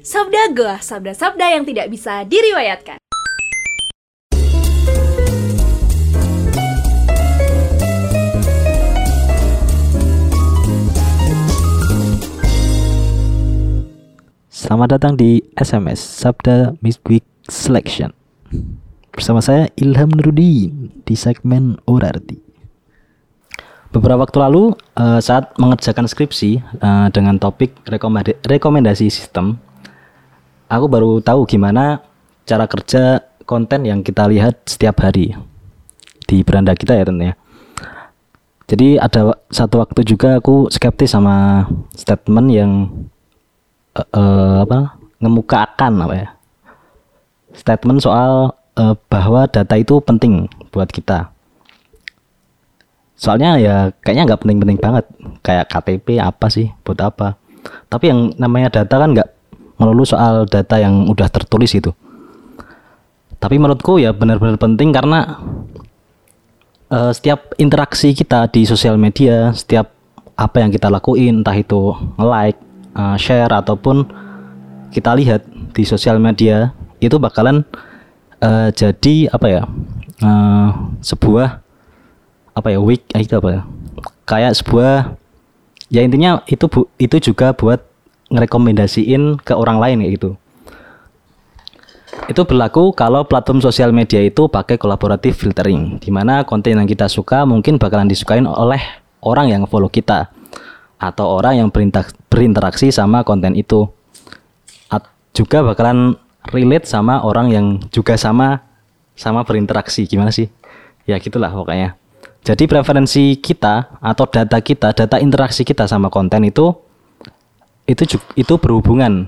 Sabda Goa, sabda-sabda yang tidak bisa diriwayatkan. Selamat datang di SMS Sabda Midweek Selection Bersama saya Ilham Nurudin di segmen Orarti Beberapa waktu lalu uh, saat mengerjakan skripsi uh, dengan topik rekomendasi sistem Aku baru tahu gimana cara kerja konten yang kita lihat setiap hari di beranda kita ya tentunya. Jadi ada satu waktu juga aku skeptis sama statement yang uh, uh, apa ngemukakan apa ya. Statement soal uh, bahwa data itu penting buat kita. Soalnya ya kayaknya nggak penting-penting banget. Kayak KTP apa sih buat apa. Tapi yang namanya data kan nggak melulu soal data yang udah tertulis itu. Tapi menurutku ya benar-benar penting karena uh, setiap interaksi kita di sosial media setiap apa yang kita lakuin entah itu like uh, share ataupun kita lihat di sosial media itu bakalan uh, jadi apa ya uh, sebuah apa ya week itu apa ya kayak sebuah ya intinya itu bu, itu juga buat ngerekomendasiin ke orang lain kayak gitu itu berlaku kalau platform sosial media itu pakai kolaboratif filtering, di mana konten yang kita suka mungkin bakalan disukain oleh orang yang follow kita atau orang yang berinteraksi sama konten itu. At juga bakalan relate sama orang yang juga sama sama berinteraksi. Gimana sih? Ya gitulah pokoknya. Jadi preferensi kita atau data kita, data interaksi kita sama konten itu itu itu berhubungan.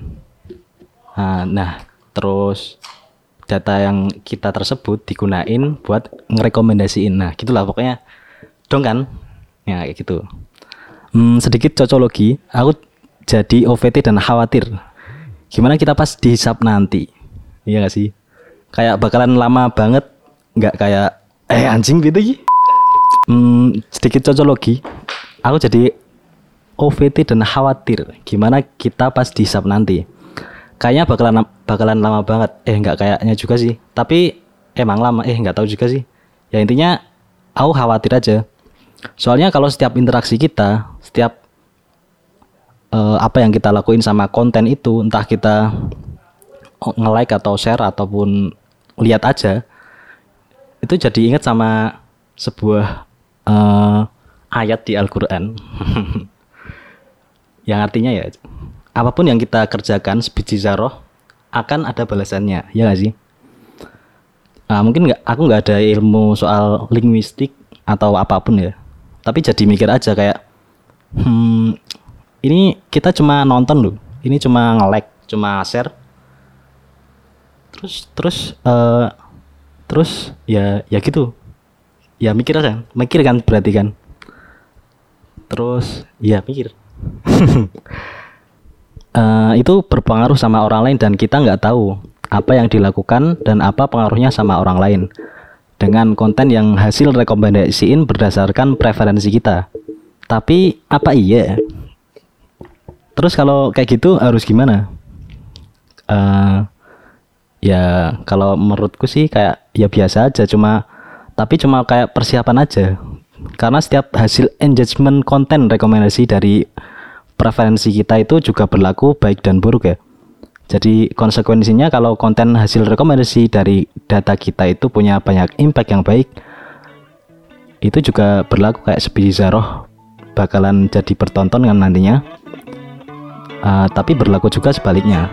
Nah, nah terus data yang kita tersebut digunain buat ngerekomendasiin. Nah gitulah pokoknya. Dong kan? Ya kayak gitu. Hmm, sedikit cocologi. Aku jadi OVT dan khawatir. Gimana kita pas dihisap nanti? Iya gak sih? Kayak bakalan lama banget nggak kayak eh anjing gitu ya hmm, sedikit cocologi. Aku jadi OVT dan khawatir gimana kita pas dihisap nanti. Kayaknya bakalan bakalan lama banget. Eh nggak kayaknya juga sih. Tapi emang lama. Eh nggak tahu juga sih. Ya intinya aku khawatir aja. Soalnya kalau setiap interaksi kita setiap uh, apa yang kita lakuin sama konten itu entah kita nge-like atau share ataupun lihat aja itu jadi ingat sama sebuah uh, ayat di Al-Qur'an yang artinya ya apa pun yang kita kerjakan sebiji zaroh akan ada balasannya ya gak sih? Nah, mungkin nggak aku nggak ada ilmu soal linguistik atau apa pun ya. Tapi jadi mikir aja kayak hmm, ini kita cuma nonton loh. Ini cuma nge-like cuma share. Terus terus uh, terus ya ya gitu. Ya mikir aja mikir kan berarti kan. Terus ya mikir uh, itu berpengaruh sama orang lain dan kita nggak tahu apa yang dilakukan dan apa pengaruhnya sama orang lain dengan konten yang hasil rekomendasiin berdasarkan preferensi kita. Tapi apa iya? Terus kalau kayak gitu harus gimana? Uh, ya kalau menurutku sih kayak ya biasa aja cuma tapi cuma kayak persiapan aja karena setiap hasil engagement konten rekomendasi dari preferensi kita itu juga berlaku baik dan buruk ya. Jadi konsekuensinya kalau konten hasil rekomendasi dari data kita itu punya banyak impact yang baik, itu juga berlaku kayak sebiji zaroh bakalan jadi bertonton kan nantinya. Uh, tapi berlaku juga sebaliknya.